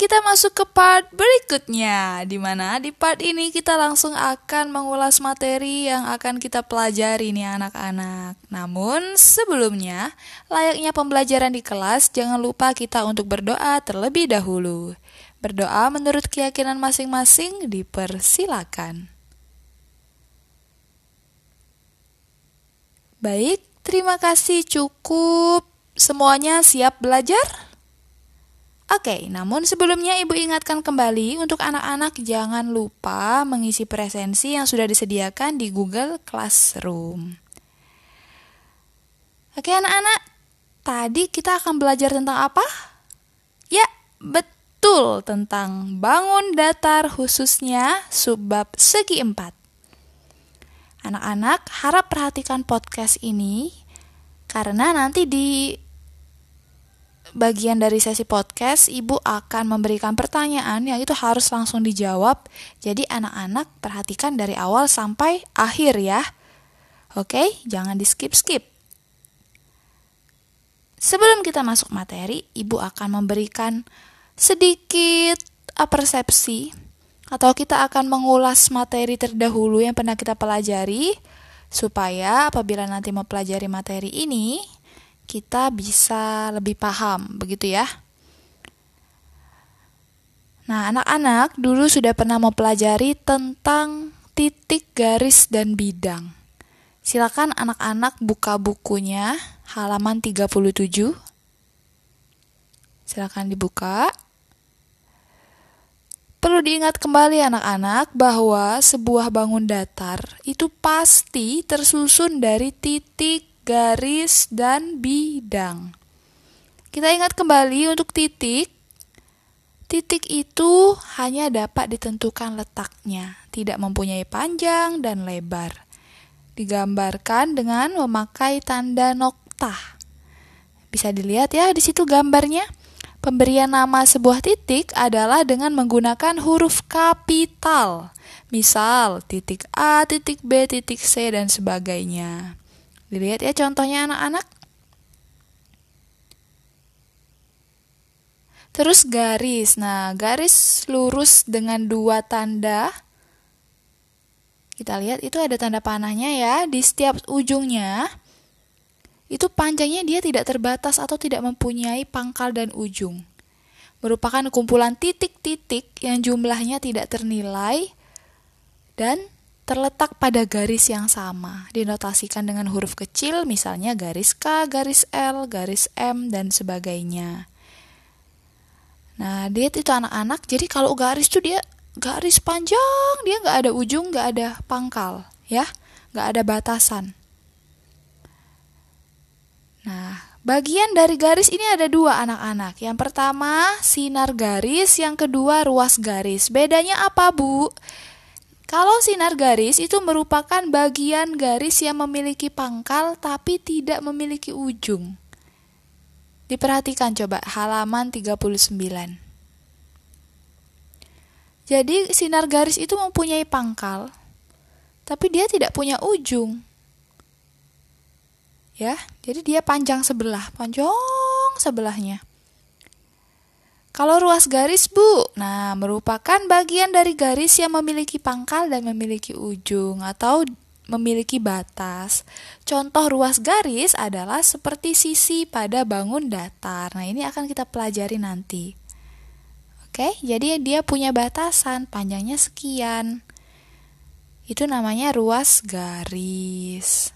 kita masuk ke part berikutnya, di mana di part ini kita langsung akan mengulas materi yang akan kita pelajari nih anak-anak. Namun sebelumnya, layaknya pembelajaran di kelas, jangan lupa kita untuk berdoa terlebih dahulu. Berdoa menurut keyakinan masing-masing dipersilakan. Baik, terima kasih cukup. Semuanya siap belajar? Oke, namun sebelumnya Ibu ingatkan kembali untuk anak-anak jangan lupa mengisi presensi yang sudah disediakan di Google Classroom. Oke, anak-anak, tadi kita akan belajar tentang apa? Ya, betul, tentang bangun datar khususnya subbab segi empat. Anak-anak harap perhatikan podcast ini karena nanti di bagian dari sesi podcast, Ibu akan memberikan pertanyaan yang itu harus langsung dijawab. Jadi anak-anak perhatikan dari awal sampai akhir ya. Oke, jangan di skip-skip. Sebelum kita masuk materi, Ibu akan memberikan sedikit persepsi atau kita akan mengulas materi terdahulu yang pernah kita pelajari supaya apabila nanti mempelajari materi ini kita bisa lebih paham, begitu ya. Nah, anak-anak dulu sudah pernah mempelajari tentang titik, garis, dan bidang. Silakan anak-anak buka bukunya halaman 37. Silakan dibuka. Perlu diingat kembali anak-anak bahwa sebuah bangun datar itu pasti tersusun dari titik, garis, dan bidang. Kita ingat kembali untuk titik. Titik itu hanya dapat ditentukan letaknya, tidak mempunyai panjang dan lebar. Digambarkan dengan memakai tanda nokta. Bisa dilihat ya di situ gambarnya. Pemberian nama sebuah titik adalah dengan menggunakan huruf kapital. Misal titik A, titik B, titik C, dan sebagainya. Dilihat ya contohnya anak-anak. Terus garis. Nah, garis lurus dengan dua tanda. Kita lihat itu ada tanda panahnya ya di setiap ujungnya. Itu panjangnya dia tidak terbatas atau tidak mempunyai pangkal dan ujung. Merupakan kumpulan titik-titik yang jumlahnya tidak ternilai dan terletak pada garis yang sama, dinotasikan dengan huruf kecil, misalnya garis K, garis L, garis M, dan sebagainya. Nah, dia itu anak-anak, jadi kalau garis itu dia garis panjang, dia nggak ada ujung, nggak ada pangkal, ya, nggak ada batasan. Nah, bagian dari garis ini ada dua anak-anak. Yang pertama, sinar garis, yang kedua, ruas garis. Bedanya apa, Bu? Kalau sinar garis itu merupakan bagian garis yang memiliki pangkal tapi tidak memiliki ujung. Diperhatikan coba halaman 39. Jadi sinar garis itu mempunyai pangkal tapi dia tidak punya ujung. Ya, jadi dia panjang sebelah, panjang sebelahnya. Kalau ruas garis, Bu, nah merupakan bagian dari garis yang memiliki pangkal dan memiliki ujung atau memiliki batas. Contoh ruas garis adalah seperti sisi pada bangun datar. Nah, ini akan kita pelajari nanti. Oke, jadi dia punya batasan, panjangnya sekian. Itu namanya ruas garis.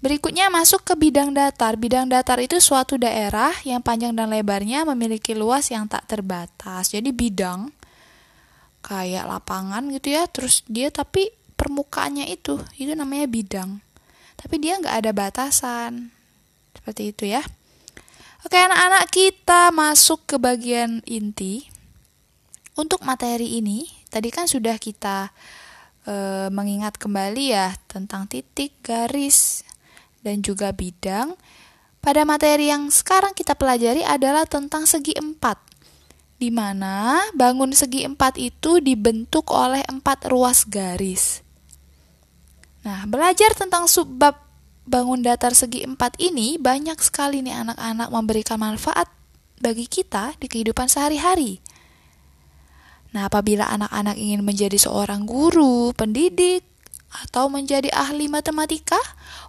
Berikutnya masuk ke bidang datar. Bidang datar itu suatu daerah yang panjang dan lebarnya memiliki luas yang tak terbatas. Jadi bidang kayak lapangan gitu ya, terus dia tapi permukaannya itu, itu namanya bidang. Tapi dia nggak ada batasan. Seperti itu ya. Oke anak-anak kita masuk ke bagian inti. Untuk materi ini, tadi kan sudah kita e, mengingat kembali ya tentang titik, garis, dan juga bidang. Pada materi yang sekarang kita pelajari adalah tentang segi empat, di mana bangun segi empat itu dibentuk oleh empat ruas garis. Nah, belajar tentang subbab bangun datar segi empat ini banyak sekali nih anak-anak memberikan manfaat bagi kita di kehidupan sehari-hari. Nah, apabila anak-anak ingin menjadi seorang guru, pendidik, atau menjadi ahli matematika,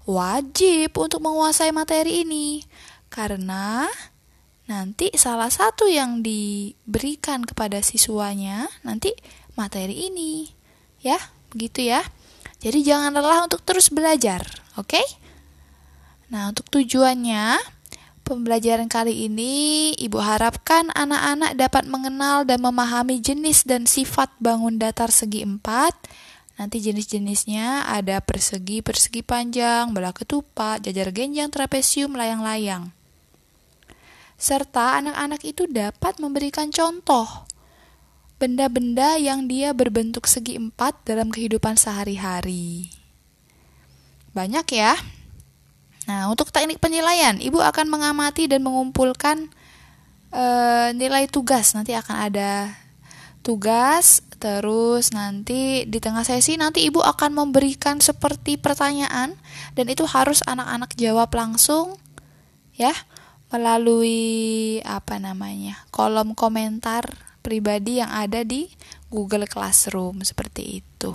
wajib untuk menguasai materi ini. Karena nanti salah satu yang diberikan kepada siswanya nanti materi ini. Ya, begitu ya. Jadi jangan lelah untuk terus belajar, oke? Okay? Nah, untuk tujuannya Pembelajaran kali ini, Ibu harapkan anak-anak dapat mengenal dan memahami jenis dan sifat bangun datar segi empat. Nanti jenis-jenisnya ada persegi, persegi panjang, belah ketupat, jajar genjang, trapesium, layang-layang. Serta anak-anak itu dapat memberikan contoh benda-benda yang dia berbentuk segi empat dalam kehidupan sehari-hari. Banyak ya. Nah, untuk teknik penilaian, Ibu akan mengamati dan mengumpulkan e, nilai tugas. Nanti akan ada tugas, terus nanti di tengah sesi nanti Ibu akan memberikan seperti pertanyaan dan itu harus anak-anak jawab langsung ya melalui apa namanya? kolom komentar pribadi yang ada di Google Classroom seperti itu.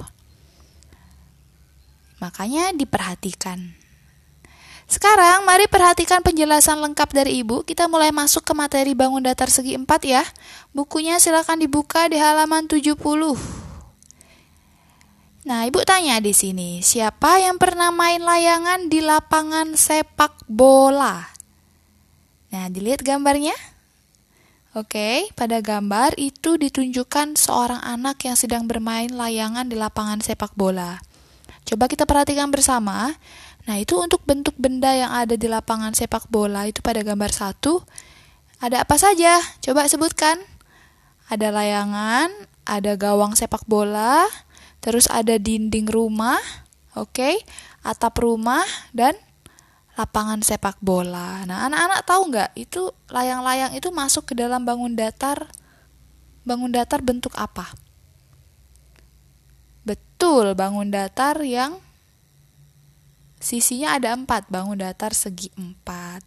Makanya diperhatikan. Sekarang mari perhatikan penjelasan lengkap dari Ibu. Kita mulai masuk ke materi bangun datar segi 4 ya. Bukunya silakan dibuka di halaman 70. Nah, Ibu tanya di sini, siapa yang pernah main layangan di lapangan sepak bola? Nah, dilihat gambarnya. Oke, pada gambar itu ditunjukkan seorang anak yang sedang bermain layangan di lapangan sepak bola. Coba kita perhatikan bersama. Nah, itu untuk bentuk benda yang ada di lapangan sepak bola itu pada gambar satu. Ada apa saja? Coba sebutkan. Ada layangan, ada gawang sepak bola, terus ada dinding rumah, oke, okay? atap rumah, dan lapangan sepak bola. Nah, anak-anak tahu nggak itu layang-layang itu masuk ke dalam bangun datar, bangun datar bentuk apa? Betul, bangun datar yang Sisinya ada empat, bangun datar segi empat.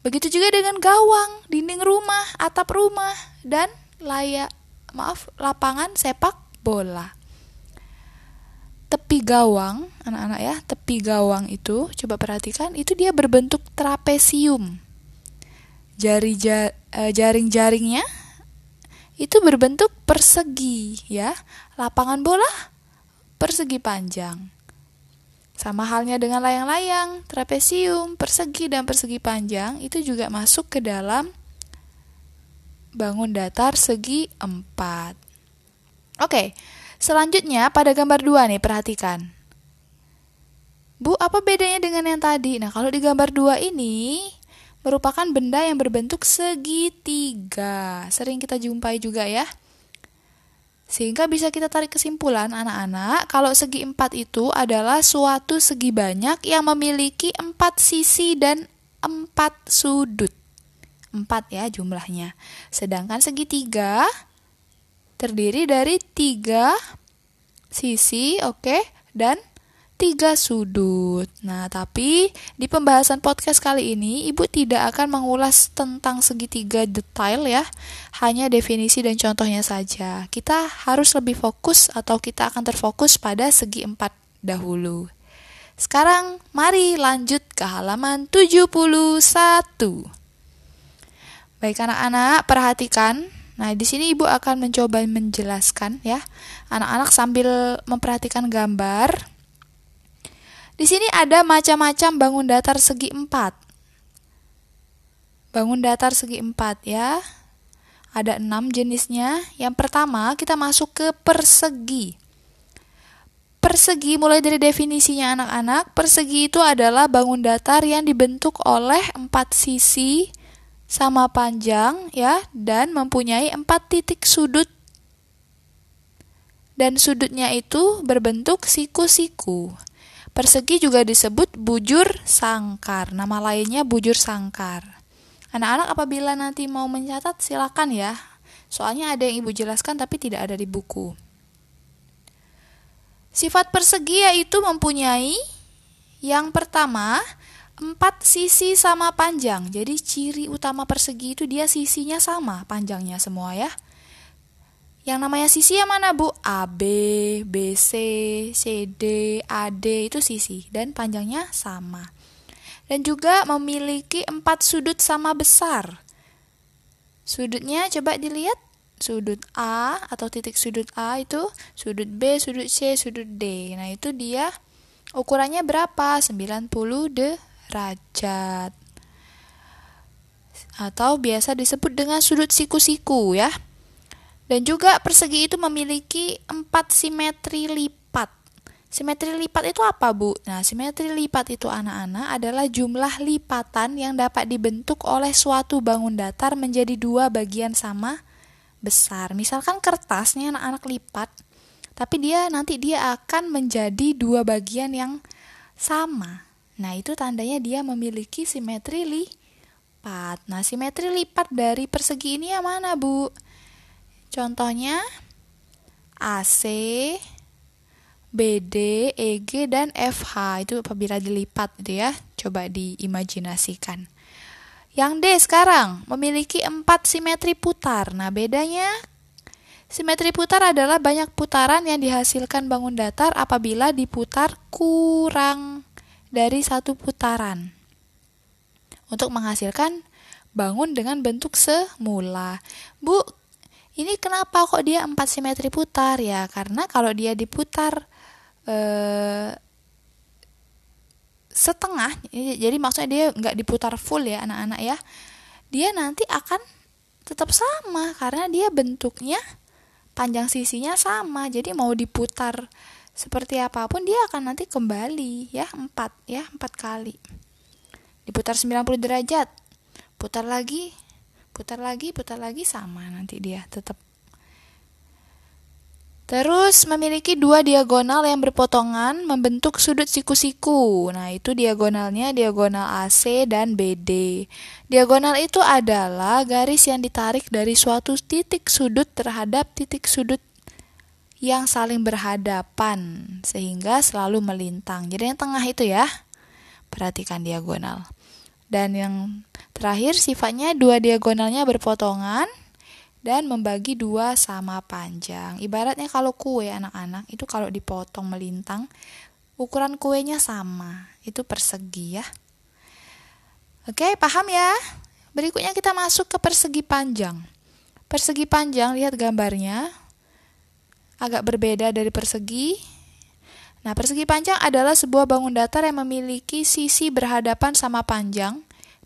Begitu juga dengan gawang, dinding rumah, atap rumah, dan layak maaf lapangan sepak bola. Tepi gawang, anak-anak ya, tepi gawang itu coba perhatikan, itu dia berbentuk trapesium. Jari eh, jaring-jaringnya itu berbentuk persegi ya. Lapangan bola persegi panjang. Sama halnya dengan layang-layang, trapesium, persegi, dan persegi panjang itu juga masuk ke dalam bangun datar segi empat. Oke, selanjutnya pada gambar dua nih, perhatikan. Bu, apa bedanya dengan yang tadi? Nah, kalau di gambar dua ini merupakan benda yang berbentuk segitiga. Sering kita jumpai juga ya. Sehingga bisa kita tarik kesimpulan anak-anak kalau segi empat itu adalah suatu segi banyak yang memiliki empat sisi dan empat sudut. Empat ya jumlahnya. Sedangkan segitiga terdiri dari tiga sisi, oke, okay, dan tiga sudut. Nah, tapi di pembahasan podcast kali ini, Ibu tidak akan mengulas tentang segitiga detail ya, hanya definisi dan contohnya saja. Kita harus lebih fokus atau kita akan terfokus pada segi empat dahulu. Sekarang, mari lanjut ke halaman 71. Baik anak-anak, perhatikan Nah, di sini Ibu akan mencoba menjelaskan ya. Anak-anak sambil memperhatikan gambar, di sini ada macam-macam bangun datar segi empat. Bangun datar segi empat ya. Ada enam jenisnya. Yang pertama kita masuk ke persegi. Persegi mulai dari definisinya anak-anak. Persegi itu adalah bangun datar yang dibentuk oleh empat sisi sama panjang ya dan mempunyai empat titik sudut dan sudutnya itu berbentuk siku-siku. Persegi juga disebut bujur sangkar. Nama lainnya bujur sangkar. Anak-anak apabila nanti mau mencatat silakan ya. Soalnya ada yang Ibu jelaskan tapi tidak ada di buku. Sifat persegi yaitu mempunyai yang pertama empat sisi sama panjang. Jadi ciri utama persegi itu dia sisinya sama panjangnya semua ya. Yang namanya sisi yang mana bu? AB, BC, CD, AD itu sisi dan panjangnya sama. Dan juga memiliki empat sudut sama besar. Sudutnya coba dilihat sudut A atau titik sudut A itu sudut B, sudut C, sudut D. Nah, itu dia ukurannya berapa? 90 derajat. Atau biasa disebut dengan sudut siku-siku ya. Dan juga persegi itu memiliki empat simetri lipat. Simetri lipat itu apa, Bu? Nah, simetri lipat itu anak-anak adalah jumlah lipatan yang dapat dibentuk oleh suatu bangun datar menjadi dua bagian sama besar. Misalkan kertasnya anak-anak lipat, tapi dia nanti dia akan menjadi dua bagian yang sama. Nah, itu tandanya dia memiliki simetri lipat. Nah, simetri lipat dari persegi ini yang mana, Bu? Contohnya AC, BD, EG, dan FH itu apabila dilipat itu ya. Coba diimajinasikan. Yang D sekarang memiliki empat simetri putar. Nah, bedanya simetri putar adalah banyak putaran yang dihasilkan bangun datar apabila diputar kurang dari satu putaran untuk menghasilkan bangun dengan bentuk semula. Bu, ini kenapa kok dia empat simetri putar ya? Karena kalau dia diputar eh, setengah jadi maksudnya dia nggak diputar full ya anak-anak ya dia nanti akan tetap sama karena dia bentuknya panjang sisinya sama jadi mau diputar seperti apa pun dia akan nanti kembali ya empat ya empat kali diputar 90 derajat putar lagi putar lagi putar lagi sama nanti dia tetap Terus memiliki dua diagonal yang berpotongan membentuk sudut siku-siku. Nah, itu diagonalnya diagonal AC dan BD. Diagonal itu adalah garis yang ditarik dari suatu titik sudut terhadap titik sudut yang saling berhadapan sehingga selalu melintang. Jadi yang tengah itu ya. Perhatikan diagonal. Dan yang terakhir sifatnya dua diagonalnya berpotongan dan membagi dua sama panjang. Ibaratnya kalau kue anak-anak itu kalau dipotong melintang, ukuran kuenya sama. Itu persegi ya. Oke, paham ya? Berikutnya kita masuk ke persegi panjang. Persegi panjang, lihat gambarnya. Agak berbeda dari persegi. Nah, persegi panjang adalah sebuah bangun datar yang memiliki sisi berhadapan sama panjang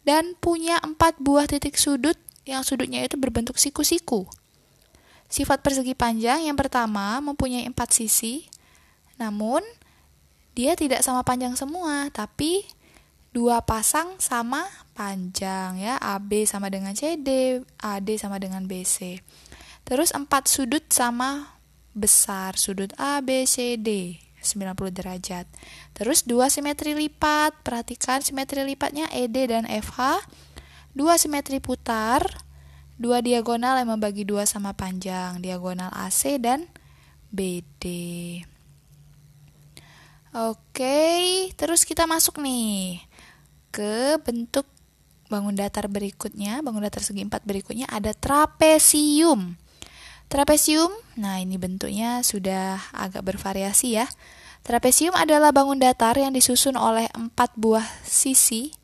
dan punya empat buah titik sudut yang sudutnya itu berbentuk siku-siku. Sifat persegi panjang yang pertama mempunyai empat sisi, namun dia tidak sama panjang semua, tapi dua pasang sama panjang ya, AB sama dengan CD, AD sama dengan BC. Terus empat sudut sama besar, sudut A, B, C, D. 90 derajat. Terus dua simetri lipat, perhatikan simetri lipatnya ED dan FH dua simetri putar, dua diagonal yang membagi dua sama panjang, diagonal AC dan BD. Oke, terus kita masuk nih ke bentuk bangun datar berikutnya, bangun datar segi empat berikutnya ada trapesium. Trapesium, nah ini bentuknya sudah agak bervariasi ya. Trapesium adalah bangun datar yang disusun oleh empat buah sisi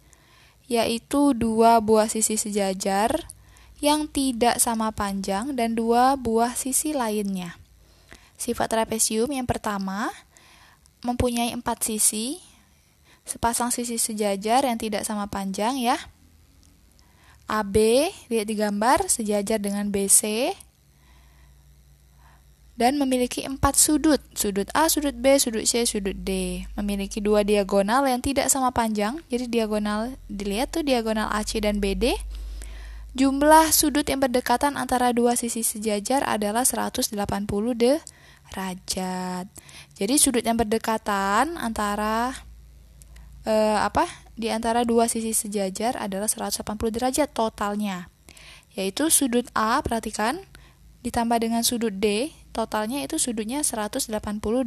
yaitu dua buah sisi sejajar yang tidak sama panjang dan dua buah sisi lainnya. Sifat trapesium yang pertama mempunyai empat sisi, sepasang sisi sejajar yang tidak sama panjang ya. AB, lihat di gambar, sejajar dengan BC, dan memiliki empat sudut, sudut A, sudut B, sudut C, sudut D. Memiliki dua diagonal yang tidak sama panjang, jadi diagonal dilihat tuh diagonal AC dan BD. Jumlah sudut yang berdekatan antara dua sisi sejajar adalah 180 derajat. Jadi sudut yang berdekatan antara eh, apa? Di antara dua sisi sejajar adalah 180 derajat totalnya. Yaitu sudut A, perhatikan, ditambah dengan sudut D totalnya itu sudutnya 180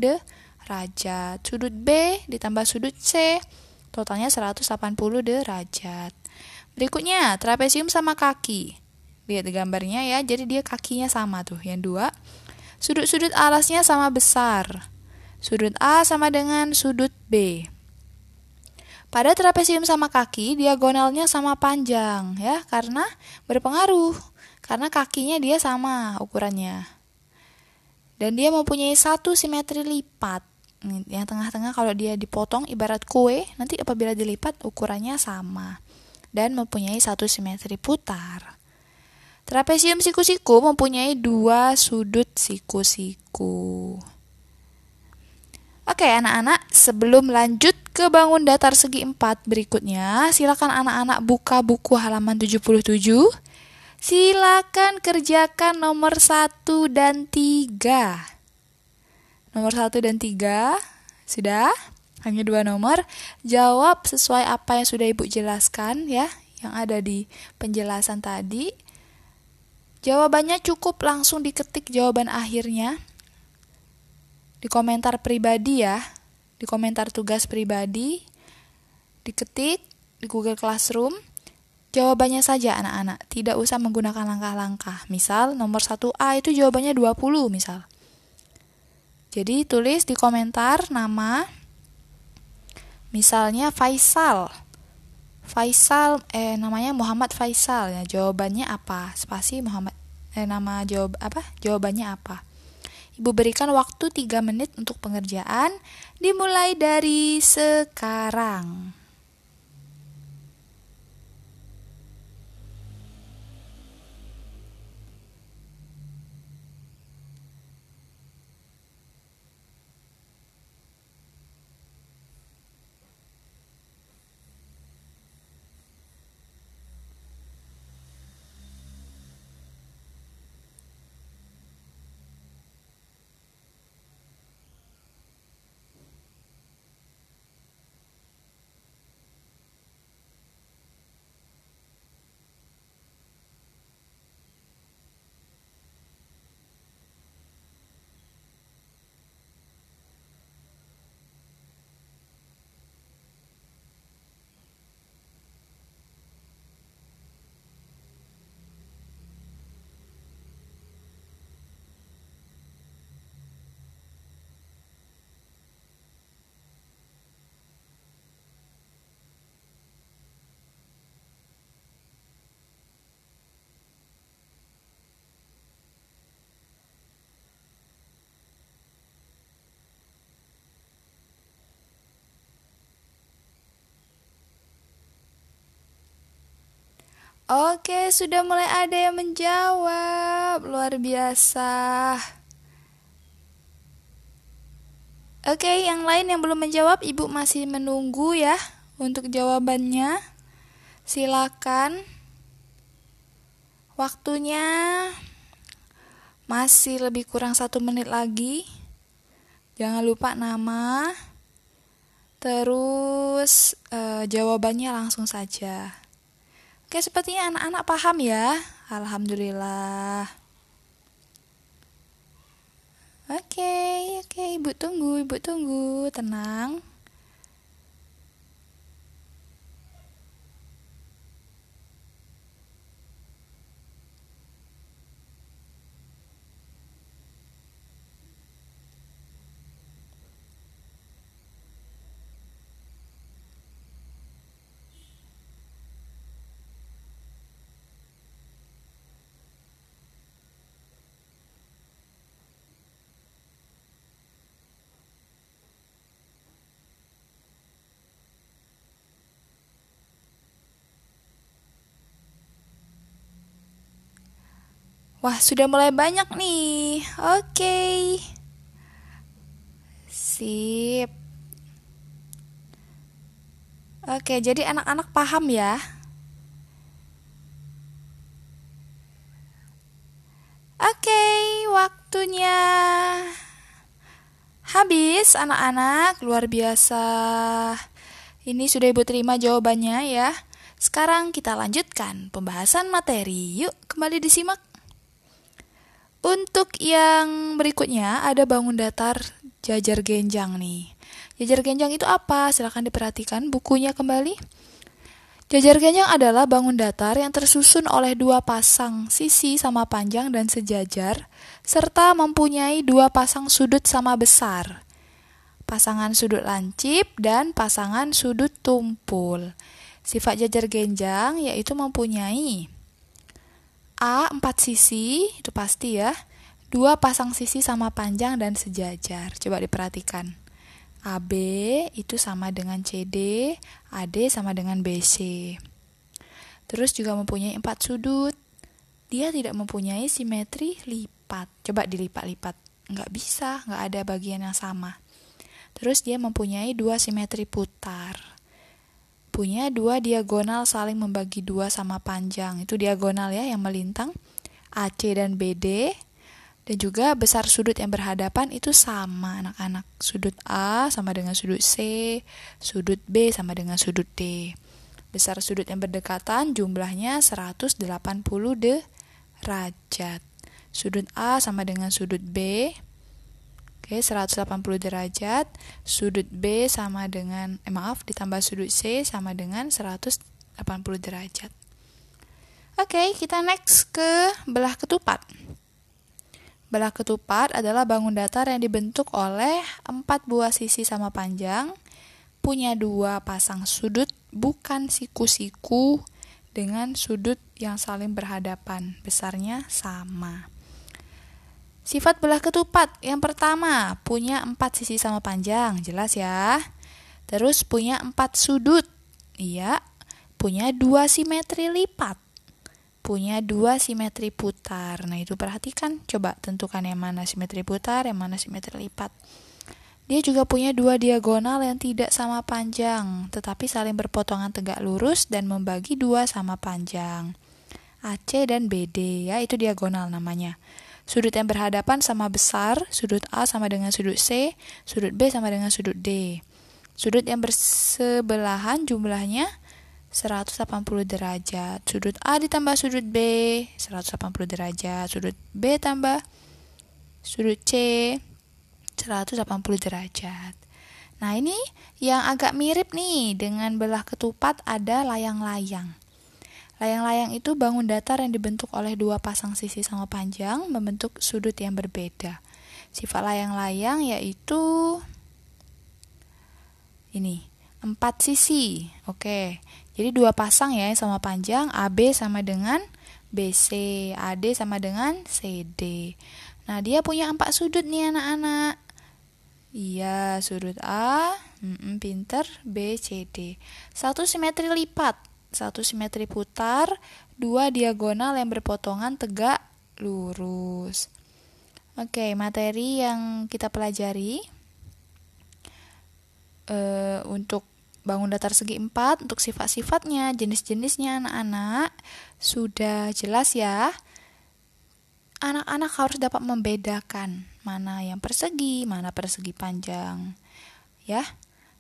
derajat. Sudut B ditambah sudut C Totalnya 180 derajat. Berikutnya, trapesium sama kaki. Lihat gambarnya ya, jadi dia kakinya sama tuh. Yang dua, sudut-sudut alasnya sama besar. Sudut A sama dengan sudut B. Pada trapesium sama kaki, diagonalnya sama panjang ya, karena berpengaruh. Karena kakinya dia sama ukurannya. Dan dia mempunyai satu simetri lipat yang tengah-tengah kalau dia dipotong ibarat kue nanti apabila dilipat ukurannya sama dan mempunyai satu simetri putar. Trapesium siku-siku mempunyai dua sudut siku-siku. Oke, anak-anak, sebelum lanjut ke bangun datar segi empat berikutnya, silakan anak-anak buka buku halaman 77. Silakan kerjakan nomor 1 dan 3. Nomor 1 dan 3, sudah? hanya dua nomor. Jawab sesuai apa yang sudah Ibu jelaskan ya, yang ada di penjelasan tadi. Jawabannya cukup langsung diketik jawaban akhirnya di komentar pribadi ya, di komentar tugas pribadi, diketik di Google Classroom. Jawabannya saja anak-anak, tidak usah menggunakan langkah-langkah. Misal nomor 1A itu jawabannya 20 misal. Jadi tulis di komentar nama Misalnya Faisal. Faisal eh namanya Muhammad Faisal ya. Jawabannya apa? Spasi Muhammad eh nama jawab apa? Jawabannya apa? Ibu berikan waktu 3 menit untuk pengerjaan dimulai dari sekarang. Oke, sudah mulai ada yang menjawab. Luar biasa. Oke, yang lain yang belum menjawab, Ibu masih menunggu ya untuk jawabannya. Silakan. Waktunya masih lebih kurang satu menit lagi. Jangan lupa nama. Terus eh, jawabannya langsung saja. Oke, sepertinya anak-anak paham ya. Alhamdulillah. Oke, oke, Ibu tunggu, Ibu tunggu, tenang. Wah, sudah mulai banyak nih. Oke. Okay. Sip. Oke, jadi anak-anak paham ya. Oke, waktunya habis anak-anak. Luar biasa. Ini sudah Ibu terima jawabannya ya. Sekarang kita lanjutkan pembahasan materi. Yuk, kembali disimak. Untuk yang berikutnya ada bangun datar jajar genjang nih. Jajar genjang itu apa? Silahkan diperhatikan bukunya kembali. Jajar genjang adalah bangun datar yang tersusun oleh dua pasang sisi sama panjang dan sejajar, serta mempunyai dua pasang sudut sama besar. Pasangan sudut lancip dan pasangan sudut tumpul. Sifat jajar genjang yaitu mempunyai A empat sisi, itu pasti ya. Dua pasang sisi sama panjang dan sejajar. Coba diperhatikan. AB itu sama dengan CD, AD sama dengan BC. Terus juga mempunyai empat sudut. Dia tidak mempunyai simetri lipat. Coba dilipat-lipat. Nggak bisa, nggak ada bagian yang sama. Terus dia mempunyai dua simetri putar. Punya dua diagonal saling membagi dua sama panjang. Itu diagonal ya yang melintang. AC dan BD dan juga besar sudut yang berhadapan itu sama anak-anak. Sudut A sama dengan sudut C, sudut B sama dengan sudut D. Besar sudut yang berdekatan jumlahnya 180 derajat. Sudut A sama dengan sudut B. Oke, 180 derajat. Sudut B sama dengan eh maaf ditambah sudut C sama dengan 180 derajat. Oke, kita next ke belah ketupat. Belah ketupat adalah bangun datar yang dibentuk oleh empat buah sisi sama panjang, punya dua pasang sudut, bukan siku-siku, dengan sudut yang saling berhadapan, besarnya sama. Sifat belah ketupat yang pertama, punya empat sisi sama panjang, jelas ya. Terus punya empat sudut, iya. Punya dua simetri lipat, punya dua simetri putar. Nah, itu perhatikan, coba tentukan yang mana simetri putar, yang mana simetri lipat. Dia juga punya dua diagonal yang tidak sama panjang, tetapi saling berpotongan tegak lurus dan membagi dua sama panjang. AC dan BD ya, itu diagonal namanya. Sudut yang berhadapan sama besar, sudut A sama dengan sudut C, sudut B sama dengan sudut D. Sudut yang bersebelahan jumlahnya 180 derajat. Sudut A ditambah sudut B 180 derajat. Sudut B tambah sudut C 180 derajat. Nah, ini yang agak mirip nih dengan belah ketupat ada layang-layang. Layang-layang itu bangun datar yang dibentuk oleh dua pasang sisi sama panjang membentuk sudut yang berbeda. Sifat layang-layang yaitu ini, empat sisi. Oke, jadi dua pasang ya sama panjang AB sama dengan BC, AD sama dengan CD. Nah, dia punya empat sudut nih anak-anak. Iya, sudut A, mm -mm, pinter, B, C, D. Satu simetri lipat, satu simetri putar, dua diagonal yang berpotongan tegak lurus. Oke, materi yang kita pelajari uh, untuk bangun datar segi empat untuk sifat-sifatnya, jenis-jenisnya anak-anak sudah jelas ya. Anak-anak harus dapat membedakan mana yang persegi, mana persegi panjang. Ya,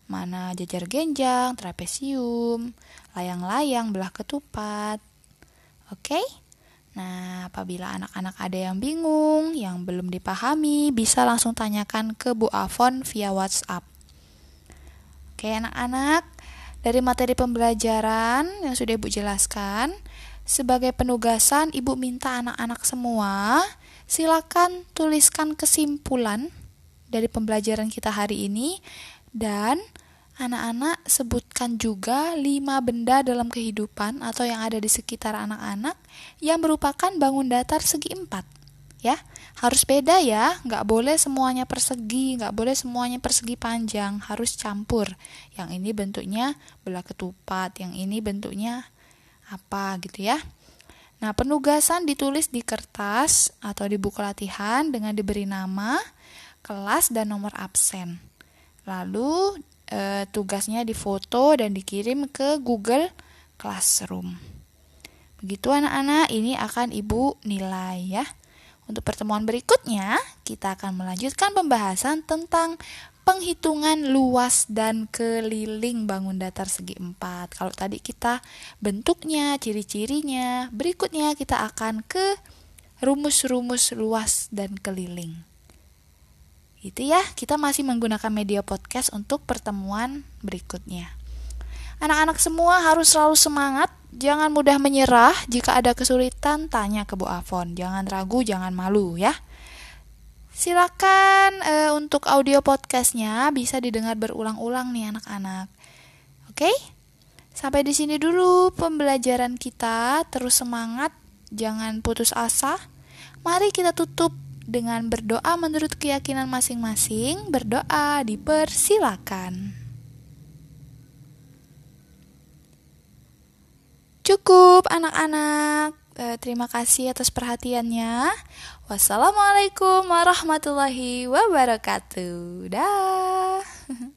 mana jajar genjang, trapesium, layang-layang, belah ketupat. Oke? Nah, apabila anak-anak ada yang bingung, yang belum dipahami, bisa langsung tanyakan ke Bu Avon via WhatsApp. Oke anak-anak, dari materi pembelajaran yang sudah Ibu jelaskan, sebagai penugasan Ibu minta anak-anak semua silakan tuliskan kesimpulan dari pembelajaran kita hari ini dan anak-anak sebutkan juga lima benda dalam kehidupan atau yang ada di sekitar anak-anak yang merupakan bangun datar segi empat ya. Harus beda ya. Nggak boleh semuanya persegi nggak boleh semuanya persegi panjang. Harus campur. Yang ini bentuknya belah ketupat yang ini bentuknya apa gitu ya. Nah penugasan ditulis di kertas atau di buku latihan dengan diberi nama kelas dan nomor absen lalu e, tugasnya difoto dan dikirim ke Google Classroom begitu anak-anak ini akan ibu nilai ya untuk pertemuan berikutnya, kita akan melanjutkan pembahasan tentang penghitungan luas dan keliling bangun datar segi empat. Kalau tadi kita bentuknya, ciri-cirinya, berikutnya kita akan ke rumus-rumus luas dan keliling. Itu ya, kita masih menggunakan media podcast untuk pertemuan berikutnya. Anak-anak semua harus selalu semangat, jangan mudah menyerah. Jika ada kesulitan, tanya ke Bu Avon. Jangan ragu, jangan malu ya. Silakan e, untuk audio podcastnya bisa didengar berulang-ulang nih anak-anak. Oke? Sampai di sini dulu pembelajaran kita. Terus semangat, jangan putus asa. Mari kita tutup dengan berdoa menurut keyakinan masing-masing. Berdoa dipersilakan. Cukup anak-anak. Eh, terima kasih atas perhatiannya. Wassalamualaikum warahmatullahi wabarakatuh. Dah.